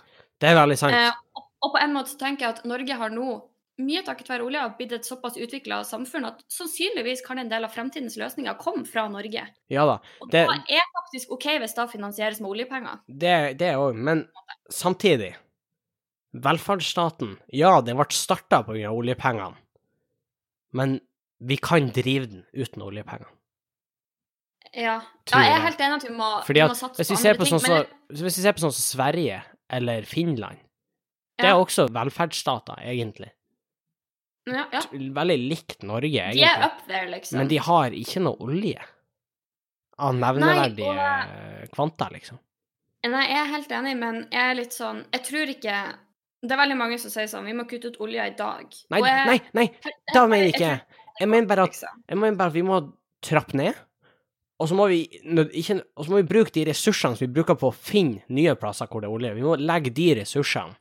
Det er veldig sant. Eh, og, og på en måte så tenker jeg at Norge har nå, mye takket være olja, blitt et såpass utvikla samfunn at sannsynligvis kan en del av fremtidens løsninger komme fra Norge. Ja da. Og Det- da er faktisk OK hvis det finansieres med oljepenger. Det, det òg, men samtidig Velferdsstaten, ja, den ble starta pga. oljepengene, men vi kan drive den uten oljepengene. Ja. Ja, jeg er helt enig at vi må, Fordi vi må satse på andre på ting. sånn men hvis vi ser på sånn som Sverige eller Finland, det Ja. er også velferdsstater, egentlig. Ja, ja. Veldig likt Norge, De er egentlig. up there, liksom. Men de har ikke noe olje av nevneverdige og... kvanta, liksom. Nei, jeg er helt enig, men jeg er litt sånn Jeg tror ikke Det er veldig mange som sier sånn Vi må kutte ut olja i dag. Nei, jeg- nei, nei, da mener jeg ikke Jeg mener bare at. Jeg mener bare at vi må trappe ned, og så må vi, ikke, og så må vi bruke de ressursene som vi bruker på å finne nye plasser hvor det er olje. Vi må legge de ressursene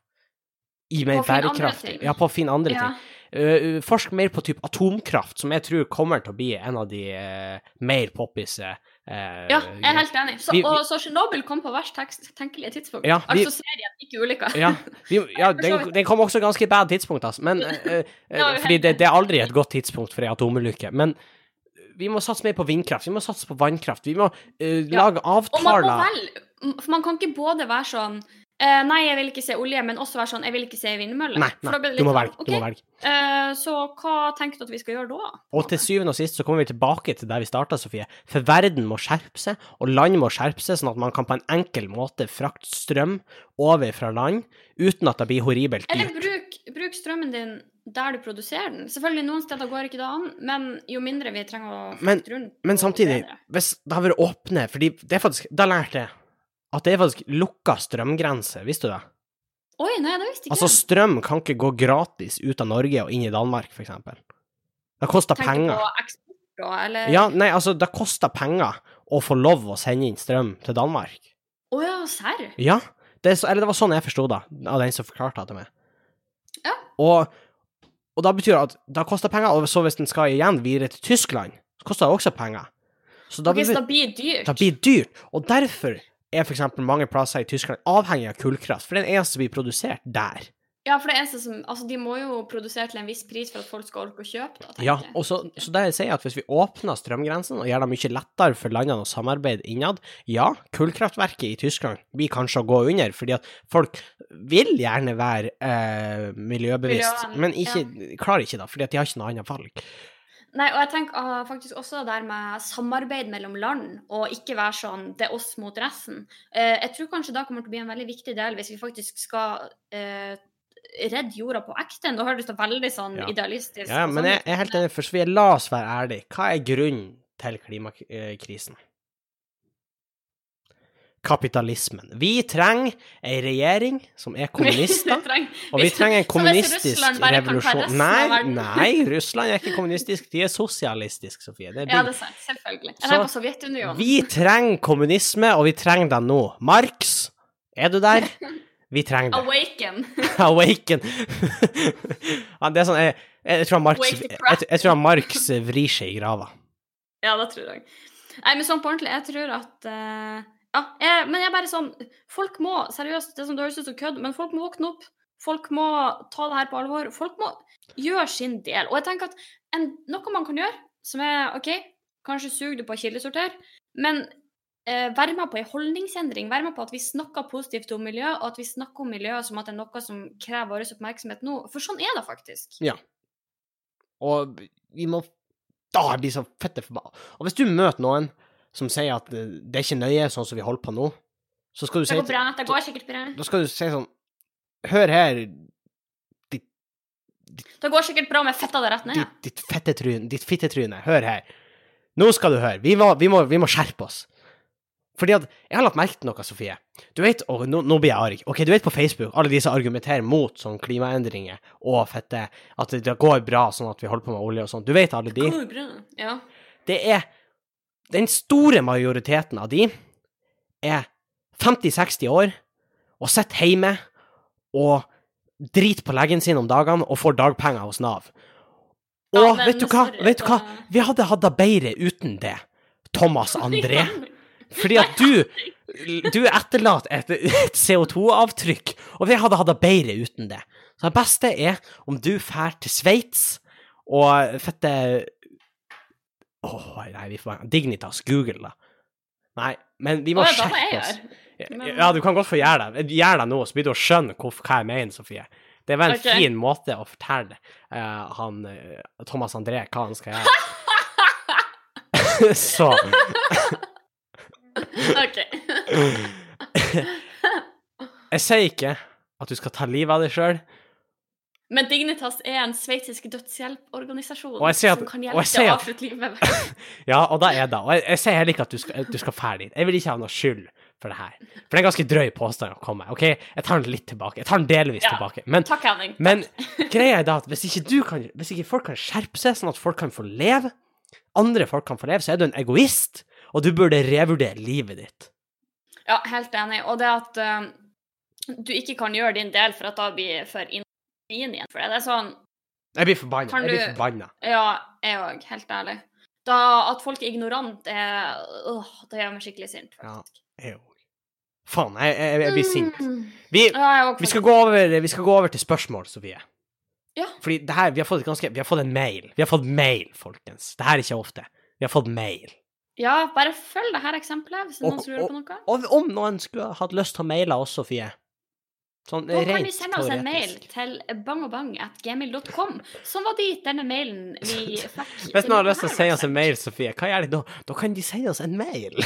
i mer bærekraftig. Ja, på å finne andre Ja. ting. Uh, forsk mer på type atomkraft, som jeg tror kommer til å bli en av de uh, mer poppise uh, Ja, jeg er helt enig. Så, vi- vi- og så Tsjernobyl kom på verst tenkelige tidspunkt. Ja, vi- altså serien, ikke ulykka. Ja, vi, [LAUGHS] ja den, den kom også ganske bad tidspunkt, altså. Men, [LAUGHS] uh, uh, fordi det, det er aldri et godt tidspunkt for ei atomulykke. Men vi må satse mer på vindkraft, vi må satse på vannkraft. Vi må lage Og man må avtaler vel For man kan ikke både være sånn eh, Nei, jeg vil ikke se olje, men også være sånn Jeg vil ikke se vindmøller. Nei, nei litt, du må velge. velge. Du må velge. Uh, så hva tenker du at vi skal gjøre da? Og til syvende og sist så kommer vi tilbake til der vi starta, Sofie. For verden må skjerpe seg, og land må skjerpe seg, sånn at man kan på en enkel måte frakte strøm over fra land uten at det blir horribelt Eller dyrt. bruk, bruk strømmen din der du produserer den. Selvfølgelig, noen steder går ikke det an, men jo mindre vi trenger å frakte rundt Men men samtidig, hvis det har vært åpne fordi det er faktisk, Da lærte jeg at det er faktisk lukka strømgrense, visste du det? Oi, nei, det visste ikke Altså, strøm kan ikke gå gratis ut av Norge og inn i Danmark, for eksempel. Det koster Tenker penger. på eksport da, eller Ja, nei, altså, det koster penger å få lov å sende inn strøm til Danmark. Å ja, serr? Ja, det, er eller det var sånn jeg forsto det, av den som forklarte det til meg. Ja. Og, og da betyr det at det koster penger, og så hvis den skal igjen videre til Tyskland, så koster det også penger. Så da Ok, så blir det blir dyrt? det blir dyrt. Og derfor er eksempel mange plasser i Tyskland avhengig av kullkraft, for det er den eneste som blir produsert der. Ja, for det eneste som Altså, de må jo produsere til en viss pris for at folk skal orke å kjøpe, da, Ja, og så, så det jeg sier at hvis vi åpner strømgrensen og gjør det mye lettere for landene å samarbeide innad, ja, kullkraftverket i Tyskland blir kanskje å gå under, fordi at folk vil gjerne være eh, miljøbevisst, Miljøen, men ikke, klarer ikke da, fordi at de har ikke noe annet valg. Nei, og jeg tenker ah, faktisk også det der med samarbeid mellom land, og ikke være sånn det er oss mot resten. Eh, jeg tror kanskje det kommer til å bli en veldig viktig del hvis vi faktisk skal eh, redde jorda på ekte. Nå høres det veldig sånn Ja. idealistisk Ja, og men sånn jeg, jeg er helt enig, for så vi la oss være ærlige. Hva er grunnen til klimakrisen? Kapitalismen. Vi trenger ei regjering som er [LAUGHS] kommunister. Og vi trenger en kommunistisk revolusjon. Nei, nei, Russland er ikke kommunistisk, de er sosialistiske, Sofie. Det er Ja, det er sant. Selvfølgelig. Jeg er på Sovjetunionen. Vi trenger kommunisme, og vi trenger det nå. Marx, er du der? [LAUGHS] Vi trenger det. Awaken. [LAUGHS] Awaken. ja, det er sånn, jeg, jeg, tror Marx, jeg, jeg tror Marx vrir seg i grava. Ja, det tror jeg. Nei, men sånn på ordentlig, jeg tror at eh, Ja, jeg, men jeg bare sånn Folk må Seriøst, det som høres ut som kødd, men folk må våkne opp. Folk må ta det her på alvor. Folk må gjøre sin del. Og jeg tenker at en, noe man kan gjøre, som er OK, kanskje suger du på kildesorter, men eh, være med på en holdningsendring. Være med på at vi snakker positivt om miljø, og at vi snakker om miljø som at det er noe som krever vår oppmerksomhet nå. For sånn er det faktisk. Ja. Og vi må Da jeg blir så fette forbanna. Og hvis du møter noen som sier at eh, det er ikke nøye sånn som vi holder på nå, så skal du si Det går bra. Det går sikkert bra. Da skal du si sånn Hør her, Det går sikkert bra med fetta det rett ned. ditt, ditt fettetryne, ditt fittetryne, hør her. Nå skal du høre. Vi må, vi må, vi må skjerpe oss. Fordi at Jeg har lagt merke til noe, Sofie. Du vet, og nå, nå blir jeg arg. Ok, Du vet på Facebook, alle de som argumenterer mot sånn klimaendringer og fette, at det, det går bra sånn at vi holder på med olje og sånn. Du vet alle de? Det går bra. Ja. Det er Den store majoriteten av de er 50-60 år og sitter hjemme og driter på leggen sin om dagene og får dagpenger hos Nav. Og Ja, vet du hva? Vet du hva? Vi hadde hatt det bedre uten det, Thomas [LAUGHS] André. Fordi at du Du etterlater et, et CO2-avtrykk, og vi hadde hatt det bedre uten det. Så det beste er om du drar til Sveits og fette Åh, nei, vi får Dignitas, Google, da. Nei, men vi må jeg skjerpe oss. Men- Ja, du kan godt få gjøre det. Gjør det nå, så blir du å skjønne hva jeg mener, Sofie. Det er vel en okay. fin måte å fortelle uh, han eh, Thomas André hva han skal gjøre. [LAUGHS] så OK. [LAUGHS] Jeg sier ikke at du skal ta livet av deg sjøl. Men Dignitas er en sveitsisk dødshjelporganisasjon Og som kan hjelpe deg å avslutte livet. [LAUGHS] Ja, og da er det. Og jeg, jeg sier heller ikke at du skal, du skal fære dit. Jeg vil ikke ha noe skyld for det her. For det er en ganske drøy påstand å komme med. OK, jeg tar den litt tilbake. Jeg tar den delvis Ja. tilbake. Men, Takk, Henning. men [LAUGHS] greia er da at hvis ikke, du kan, hvis ikke folk kan skjerpe seg, sånn at folk kan få leve, andre folk kan få leve, så er du en egoist, og du burde revurdere livet ditt. Ja, helt enig. Og det at uh, du ikke kan gjøre din del for at da blir for inn igjen for det. Det er sånn Jeg blir forbanna. Jeg blir forbanna. Ja, jeg òg, helt ærlig. Da at folk er ignorant, er Åh, det gjør meg skikkelig sint, Ja. Jeg òg. Faen, jeg, jeg, jeg blir sint. Mm. Vi, Ja, jeg vi, skal gå over, vi skal gå over til spørsmål, Sofie. Ja. Fordi det her, vi har fått ganske Vi har fått en mail. Vi har fått mail, folkens. Det her er ikke ofte. Vi har fått mail. Ja, bare følg det her eksempelet hvis Og- noen lurer på noe. Og om noen skulle hatt lyst til å maile oss, Sofie Sånn Da kan vi sende oss en mail til bangobang.gmail.com, som var dit denne mailen vi [LAUGHS] fikk. Hvis noen har lyst til å sende oss en mail, Sofie, hva gjør de da? Da kan de sende oss en mail. [LAUGHS]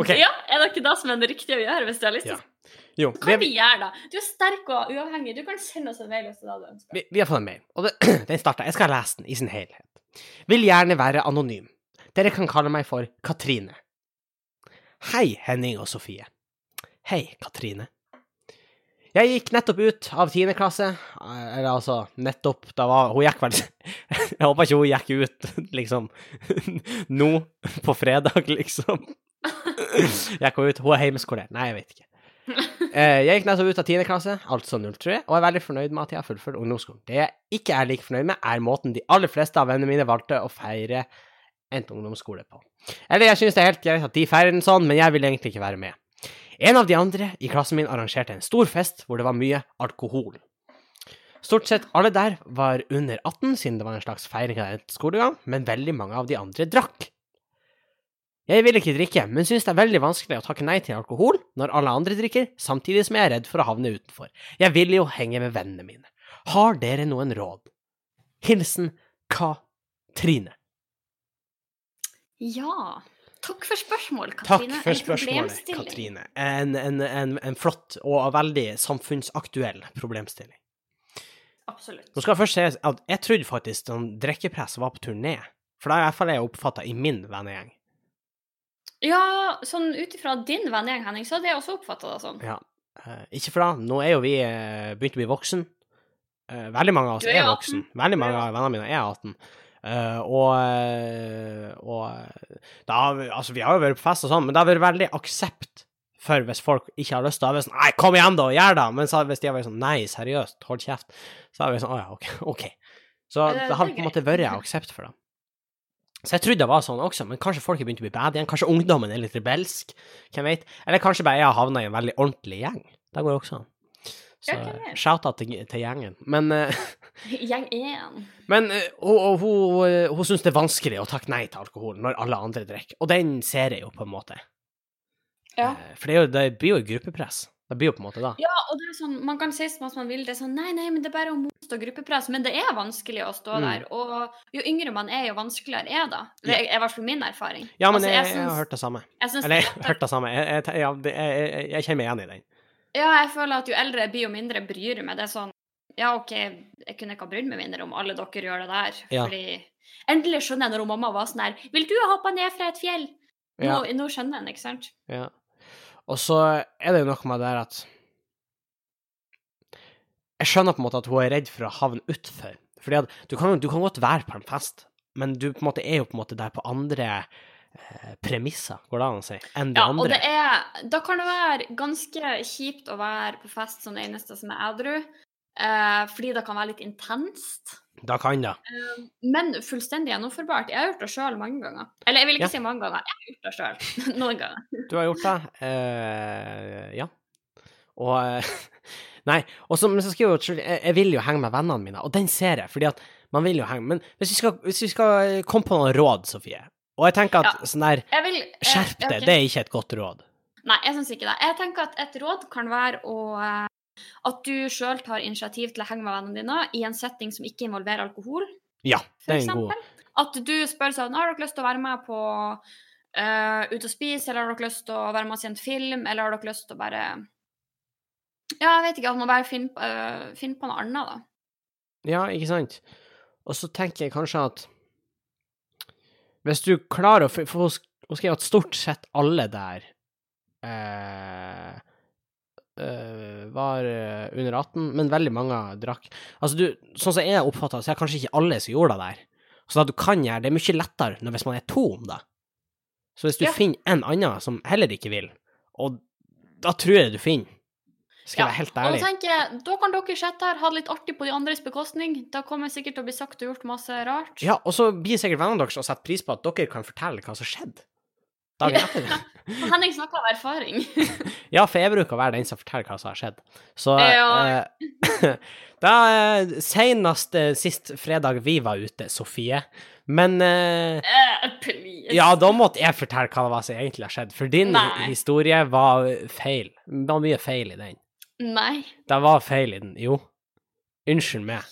okay. Ja, er det ikke det som er det riktige å gjøre hvis du har lyst? Ja. til Jo, Kan vi, vi gjøre da? Du er sterk og uavhengig. Du kan sende oss en mail hvis du ønsker. vi, vi har fått en mail, og det, [CLEARS THROAT] den starter Jeg skal lese den i sin helhet. Vil gjerne være anonym. Dere kan kalle meg for Katrine. Hei, Henning og Sofie. Hei, Katrine. Jeg gikk nettopp ut av tiende klasse. Eller altså, nettopp. Da var Hun gikk vel [LAUGHS] Jeg håper ikke hun gikk ut, liksom, [LAUGHS] nå, på fredag, liksom. [LAUGHS] Gikk hun ut? Hun er hjemmeskolert. Nei, jeg vet ikke. Eh, Jeg gikk nettopp ut av tiende klasse, altså 03, og er veldig fornøyd med at jeg har fullført ungdomsskolen. Det jeg ikke er like fornøyd med, er måten de aller fleste av vennene mine valgte å feire en ungdomsskole på. Eller jeg synes det er helt greit at de feirer den sånn, men jeg vil egentlig ikke være med. En av de andre i klassen min arrangerte en stor fest hvor det var mye alkohol. Stort sett alle der var under 18, siden det var en slags feiring av et skolegang, men veldig mange av de andre drakk. Jeg vil ikke drikke, men synes det er veldig vanskelig å takke nei til alkohol når alle andre drikker, samtidig som jeg er redd for å havne utenfor. Jeg vil jo henge med vennene mine. Har dere noen råd? Hilsen Katrine. Ja. Takk for spørsmål, Takk for spørsmålet. Katrine. En, en, en, en flott og veldig samfunnsaktuell problemstilling. Absolutt. Nå skal jeg først si at jeg trodde faktisk at drikkepress var på tur ned, for det er i hvert fall jeg oppfatta i min vennegjeng. Ja, sånn ut ifra din vennegjeng, Henning, så hadde jeg også oppfatta det sånn. Ja. Eh, ikke for da, nå er jo vi eh, begynt å bli voksen. Eh, veldig mange av oss Du er er voksen. Veldig mange av vennene mine er 18. Eh, og eh, og eh, har vi, altså, vi har jo vært på fest og sånn, men det har vært veldig aksept for hvis folk ikke har lyst. til det. sånn Nei, kom igjen, da, gjør det! Men så, hvis de har vært sånn Nei, seriøst, hold kjeft, så har vi sånn Å ja, OK. ok. Så det har det er på en måte vært aksept for det. Så jeg trodde det var sånn også, men kanskje folk har begynt å bli bad igjen. Kanskje ungdommen er litt rebelsk, hvem vet? Eller kanskje bare jeg har havna i en veldig ordentlig gjeng. Det går også an. Så shout-out til, til gjengen. Men, eh, [LAUGHS] Gjeng én. men eh, hun, hun, hun, eh, hun syns det er vanskelig å takke nei til alkohol når alle andre drikker, og den ser jeg jo på en måte. Ja. Eh, For det, er jo, det blir jo gruppepress. Det blir jo på en måte da. Ja, og det er sånn, man kan si som mye man vil, det er sånn Nei, nei, men det er bare å motstå gruppepress. Men det er vanskelig å stå Mm. der. Og jo yngre man er, jo vanskeligere er det. Det er i hvert fall min erfaring. Ja, men Altså, jeg, jeg, syns- har hørt det samme. jeg synes, Eller jeg har hørt det samme. Jeg, jeg, jeg, jeg, jeg kjenner meg igjen i den. Ja, jeg føler at jo eldre jeg blir, jo mindre bryr jeg meg. Det er sånn Ja, OK, jeg kunne ikke ha brydd meg mindre om alle dere gjør det der. Ja. Fordi Endelig skjønner jeg når mamma var sånn her Vil du hoppe ned fra et fjell? Nå, Ja, nå skjønner den, ikke sant? ja. Og så er det jo noe med det der at Jeg skjønner på en måte at hun er redd for å havne utfor. Fordi at du kan, du kan godt være på en fest, men du på en måte er jo på en måte der på andre eh, premisser, går det an å si, enn de Ja, og det er Da kan det være ganske kjipt å være på fest som det eneste som er edru. Eh, fordi det kan være litt intenst. Da kan det. Eh, men fullstendig gjennomførbart. Jeg har gjort det sjøl mange ganger. Eller jeg vil ikke Ja. si mange ganger, jeg har gjort det sjøl [LAUGHS] noen ganger. Du har gjort det. Eh, ja. Og [LAUGHS] Nei, og så, men så skal jeg, jo, jeg, vil jo henge med vennene mine, og den ser jeg, fordi at man vil jo henge Men hvis vi skal, hvis vi skal komme på noen råd, Sofie Og jeg tenker at Ja. sånn der vil, Skjerp deg, okay. det er ikke et godt råd. Nei, jeg syns ikke det. Jeg tenker at et råd kan være å At du sjøl tar initiativ til å henge med vennene dine i en setting som ikke involverer alkohol. Ja, det er en god. At du spør sånn Har dere lyst til å være med på uh, Ut og spise, eller har dere lyst til å være med og se en film, eller har dere lyst til å bare Ja, jeg vet ikke. At man bare finner, på- eh, finner på noe annet, da. Ja, ikke sant? Og så tenker jeg kanskje at Hvis du klarer å For hun skrev at stort sett alle der eh, eh, var eh, under 18, men veldig mange drakk. Altså, du, sånn som jeg oppfatta så er det kanskje ikke alle som gjorde det der. Så det du kan gjøre, det er mye lettere når hvis man er to om det. Så hvis du Ja. finner en annen som heller ikke vil, og da tror jeg du finner, skal jeg være helt Og da tenker jeg, da kan dere sitte her, ha det litt artig på de andres bekostning. Da kommer sikkert til å bli sagt og gjort masse rart. Ja, og så blir sikkert vennene deres å sette pris på at dere kan fortelle hva som skjedde. Dagen etter. Og Henning snakker av erfaring. [LAUGHS] Ja, for jeg bruker å være den som forteller hva som har skjedd. Så Ja. eh, [LAUGHS] Da eh, Senest eh, sist fredag vi var ute, Sofie. Men eh, Eh. Ja, da måtte jeg fortelle hva det var som egentlig har skjedd. For din Nei. historie var feil. Det var mye feil i den. Nei. Det var feil i den, jo. Unnskyld meg.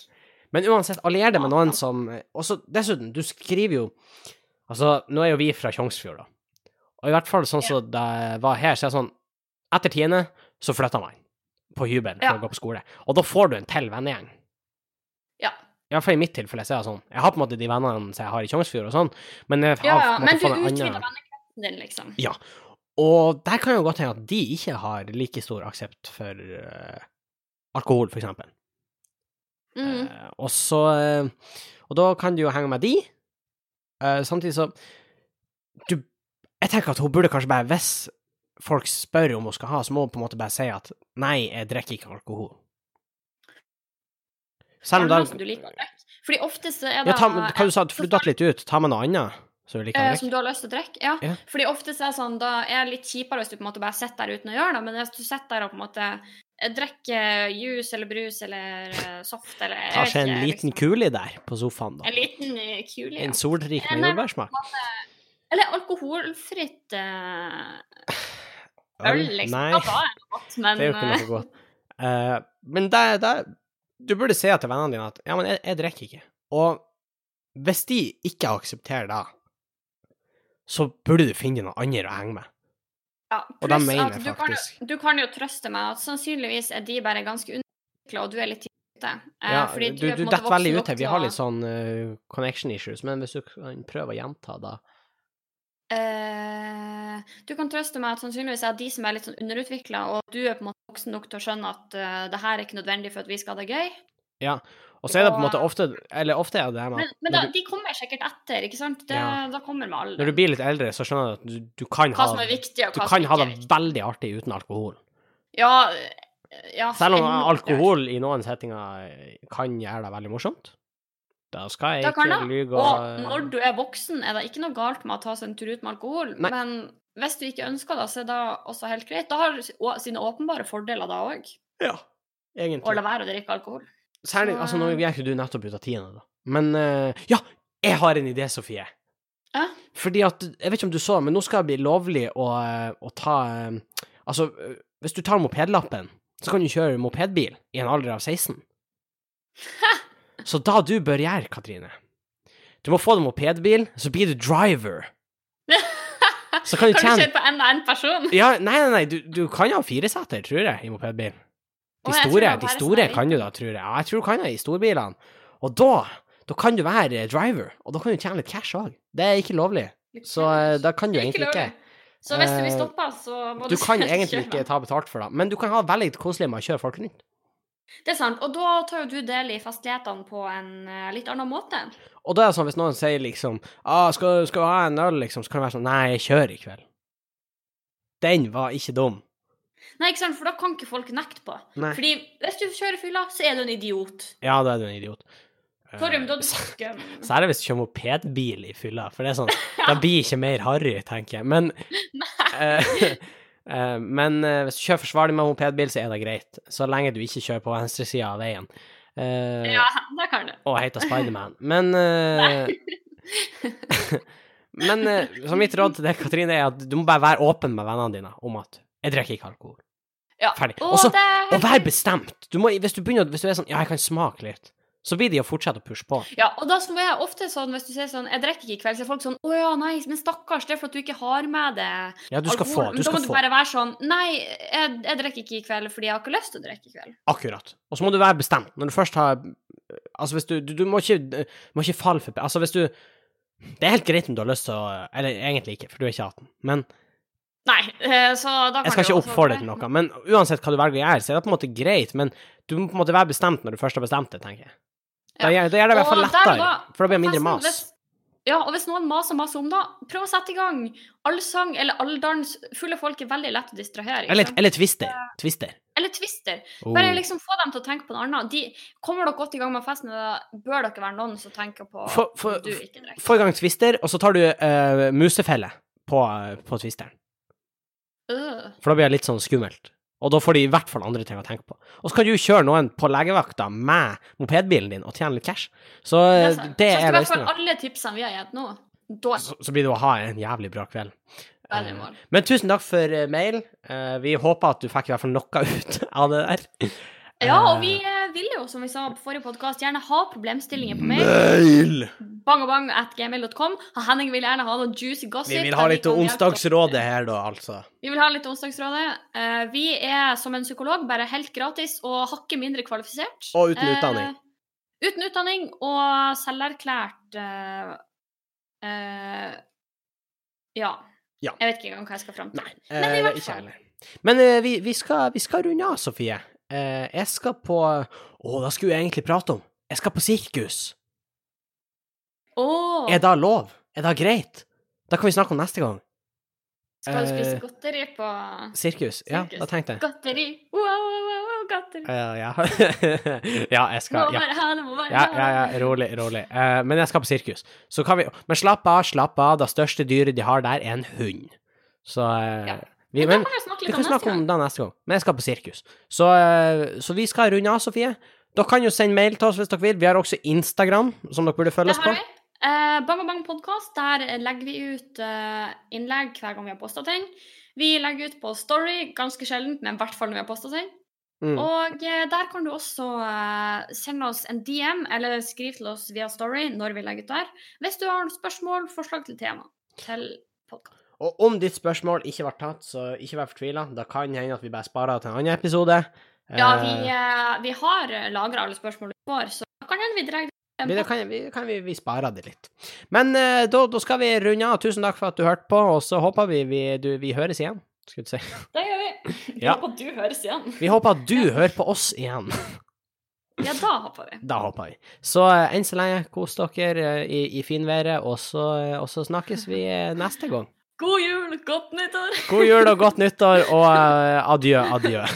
Men uansett, allier deg med noen som Og så dessuten, du skriver jo Altså, nå er jo vi fra Tjongsfjord, da. Og i hvert fall sånn som det var her, så er det sånn Etter tiende så flytter man på hybelen for Ja. å gå på skole. Og da får du en til vennegjeng. Ja. Iallfall i mitt tilfelle så er det sånn. Jeg har på en måte de vennene som jeg har i Tjongsfjord og sånn, men jeg har Ja, ja. Men du en annen- utvider vennekretsen din, liksom. Ja. Og der kan jo godt hende at de ikke har like stor aksept for, uh, alkohol, for eksempel. Mm. Uh, og så uh, Og da kan du jo henge med de. Samtidig så du, Jeg tenker at hun burde kanskje bare, hvis folk spør om hun skal ha, så må hun på en måte bare si at nei, jeg drikker ikke alkohol. Selv om Ja, altså, du liker å drikke. Fordi ofte så er det ja, ta, Hva du sa du? For du datt litt ut. Ta med noe annet Som du Eh, som du har lyst til å drikke? Ja. Ja. Fordi ofte så er det sånn, da er det litt kjipere hvis du på en måte bare sitter der uten å gjøre det, men hvis du sitter der og på en måte eh, drikker juice eller brus eller eh, soft eller Ta seg en liten liksom. kuli der på sofaen, da. En liten kuli, ja. En solrik Eh, med jordbærsmak. Eller alkoholfritt eh, [SIGHS] øl, liksom. Nei, Ja, da er det godt, men det er jo ikke eh, noe godt. Eh, men der, det, Du burde si til vennene dine at ja, men jeg, jeg drikker ikke. Og hvis de ikke aksepterer det, så burde du finne noen andre å henge med. ja, og det mener jeg du kan, du kan jo trøste meg at sannsynligvis er de bare ganske underutvikla, og du er litt ute. Eh, Ja, du er du detter veldig ut her. Vi har litt sånn uh, connection issues, men hvis du kan prøve å gjenta da Eh, du kan trøste meg at sannsynligvis er de som er litt sånn underutvikla, og du er på en måte voksen nok til å skjønne at uh, det her er ikke nødvendig for at vi skal ha det gøy. Ja. Og så er det på en måte ofte Eller ofte er det med Men, men da, du, de kommer sikkert etter, ikke sant? Det, Ja. Da kommer med alle. når du blir litt eldre, så skjønner du at du, du kan ha viktig, Du kan ha det veldig artig uten alkohol. Ja, eh, ja, Selv om alkohol i noen settinger kan gjøre det veldig morsomt. Da skal jeg Da ikke lyve. Og når du er voksen, er det ikke noe galt med å ta seg en tur ut med alkohol. Nei. Men hvis du ikke ønsker det, så er det også helt greit. Da har det sine åpenbare fordeler da òg, Ja, egentlig. å la være å drikke alkohol. Særlig, Så, altså Nå gikk ikke du nettopp ut av tiende, da. Men uh, ja, jeg har en idé, Sofie. Ja. Fordi at Jeg vet ikke om du så, men nå skal det bli lovlig å, eh, å ta eh, Altså, hvis du tar mopedlappen, så kan du kjøre mopedbil i en alder av 16. Så da du bør gjøre, Katrine Du må få deg mopedbil, så blir du driver. Så kan du [LAUGHS] Kan du kjøre på enda en person? Ja, nei, nei, nei, du, du kan ha fireseter, tror jeg, i mopedbil. De store, de store kan du da, tror jeg. Ja, jeg tror du kan det i storbilene. Og da, da kan du være eh, driver, og da kan du tjene litt cash òg. Det er ikke lovlig, så eh, da kan du egentlig ikke. Så hvis du vil stoppa, stoppe, så må Du Du kan [LAUGHS] egentlig ikke ta betalt for det, men du kan ha veldig koselig med å kjøre folk rundt. Det er sant, og da tar jo du del i festlighetene på en uh, litt annen måte. Og da er det sånn, hvis noen sier liksom ah, skal, 'Skal du ha en øl?' liksom, så kan det være sånn 'Nei, jeg kjører i kveld'. Den var ikke dum. Nei, ikke sant, for da kan ikke folk nekte på. Nei. Fordi hvis du kjører fylla, så er du en idiot. Ja, da er du en idiot. Eh, Sorry, men da er skum. Særlig hvis du kjører mopedbil i fylla, for det er sånn [LAUGHS] Da blir ikke mer harry, tenker jeg. Men eh, eh, Men eh, hvis du kjører forsvarlig med mopedbil, så er det greit. Så lenge du ikke kjører på venstresida av veien. Eh, Ja, [LAUGHS] det kan du. Og heter Spiderman. Men eh, [LAUGHS] Men eh, så mitt råd til deg, Katrine, er at du må bare være åpen med vennene dine om at 'jeg drikker ikke alkohol'. Ja. Ferdig. Og Og det Og vær bestemt. Du må, hvis, du begynner, hvis du er sånn 'ja, jeg kan smake litt', så blir de å fortsette å pushe på. Ja, og da som er ofte sånn, hvis du sier sånn 'Jeg drikker ikke i kveld', så er folk sånn 'Å ja, nei, men stakkars, det er for at du ikke har med deg Ja, du skal alkohol'. få. Du Men da må må du bare være sånn 'Nei, jeg, jeg drikker ikke i kveld fordi jeg har ikke lyst til å drikke i kveld'. Akkurat. Og så må du være bestemt. Når du først har Altså, hvis du Du, du må, ikke, må ikke falle for Altså, hvis du Det er helt greit om du har lyst til å Eller egentlig ikke, for du er ikke 18. Men Nei, eh, så da kan Jeg skal ikke oppfordre til noe. Men uansett hva du velger å gjøre, så er det på en måte greit. Men du må på en måte være bestemt når du først har bestemt det, tenker jeg. Da gjør, det i hvert fall Og og lettere, for da blir det mindre mas. hvis- Ja, og hvis noen maser masse om det, prøv å sette i gang. Allsang eller alldans. Fulle folk er veldig lett å distrahere. Eller, eller twister. Twister. eller twister. Oh. Bare liksom få dem til å tenke på noe annet. De, kommer dere godt i gang med festen, da bør dere være noen som tenker på For- for- du ikke drikker. Få i gang twister, og så tar du uh, musefelle på, på twisteren. Uh. For da blir det litt sånn skummelt. Og da får de i hvert fall andre ting å tenke på. Og så kan du kjøre noen på legevakta med mopedbilen din og tjene litt cash. Så det, sant. det så er i hvert fall alle tipsene vi har gitt nå, da er Så, så blir det å ha en jævlig bra kveld. Eh. Men tusen takk for eh, mail. Eh, vi håper at du fikk i hvert fall noe [LAUGHS] ut av det der. Ja, og vi vi eh, vil jo, som vi sa på forrige podkast, gjerne ha problemstillinger på mail. Mail! Bangabang at gmail.com. Henning vil gjerne ha noe juicy gossip. Vi vil ha litt vi onsdagsrådet her, da, altså. Vi vil ha litt onsdagsrådet. Uh, vi er som en psykolog, bare helt gratis og hakket mindre kvalifisert. Og uten utdanning. utdanning. uten utdanning og selverklært uh, eh, ja. Ja. Jeg vet ikke engang hva jeg skal fram til. Nei, Men i eh, hvert fall. Men eh, vi, vi, skal, vi skal runde av, Sofie. Eh, jeg skal på Å, da skulle jeg egentlig prate om Jeg skal på sirkus. Oh. Er det lov? Er det greit? Da kan vi snakke om neste gang. skal du spise eh, godteri på Sirkus. Ja, da tenkte jeg. Godteri! Wow, wow, wow, godteri! Ja, ja. [LAUGHS] ja, jeg skal ja. Ja, ja, ja, rolig, rolig. Uh, men jeg skal på sirkus. Så kan vi Men slapp av, slapp av. Det største dyret de har der, er en hund. Så uh. Vi, Men snakke vi kan om snakke om det neste gang. Men jeg skal på sirkus. Så, eh, så vi skal runde av, Sofie. Dere kan jo sende mail til oss hvis dere vil. Vi har også Instagram, som dere burde følge oss på. vi. Eh, bang og bang podkast. Der legger vi ut eh, innlegg hver gang vi har posta ting. Vi legger ut på Story ganske sjeldent, men i hvert fall når vi har posta ting. Mm. Og eh, der kan du også eh, sende oss en DM, eller skrive til oss via Story når vi legger ut der. Hvis du har noen spørsmål, forslag til tema til podkast. Og om ditt spørsmål ikke ble tatt, så ikke vær fortvila. Da kan hende at vi bare sparer det til en annen episode. Ja, vi, Eh, eh, vi har lagra alle spørsmål vi får, så da kan hende vi drar vi, da kan, vi, kan vi, vi spare det litt. Men uh, da, da skal vi runde av. Tusen takk for at du hørte på, og så håper vi vi, du, vi høres igjen. Skulle du si. [LAUGHS] Det gjør vi. Vi Ja. håper du høres igjen. Vi håper at du hører på oss igjen. [LAUGHS] Ja, da håper vi. Da håper vi. Så uh, enn så lenge, kos dere uh, i, i finværet, og, så, eh, og så snakkes vi eh, neste gang. God jul, godt nyttår! God jul og godt nyttår, og eh, adjø, adjø. [LAUGHS]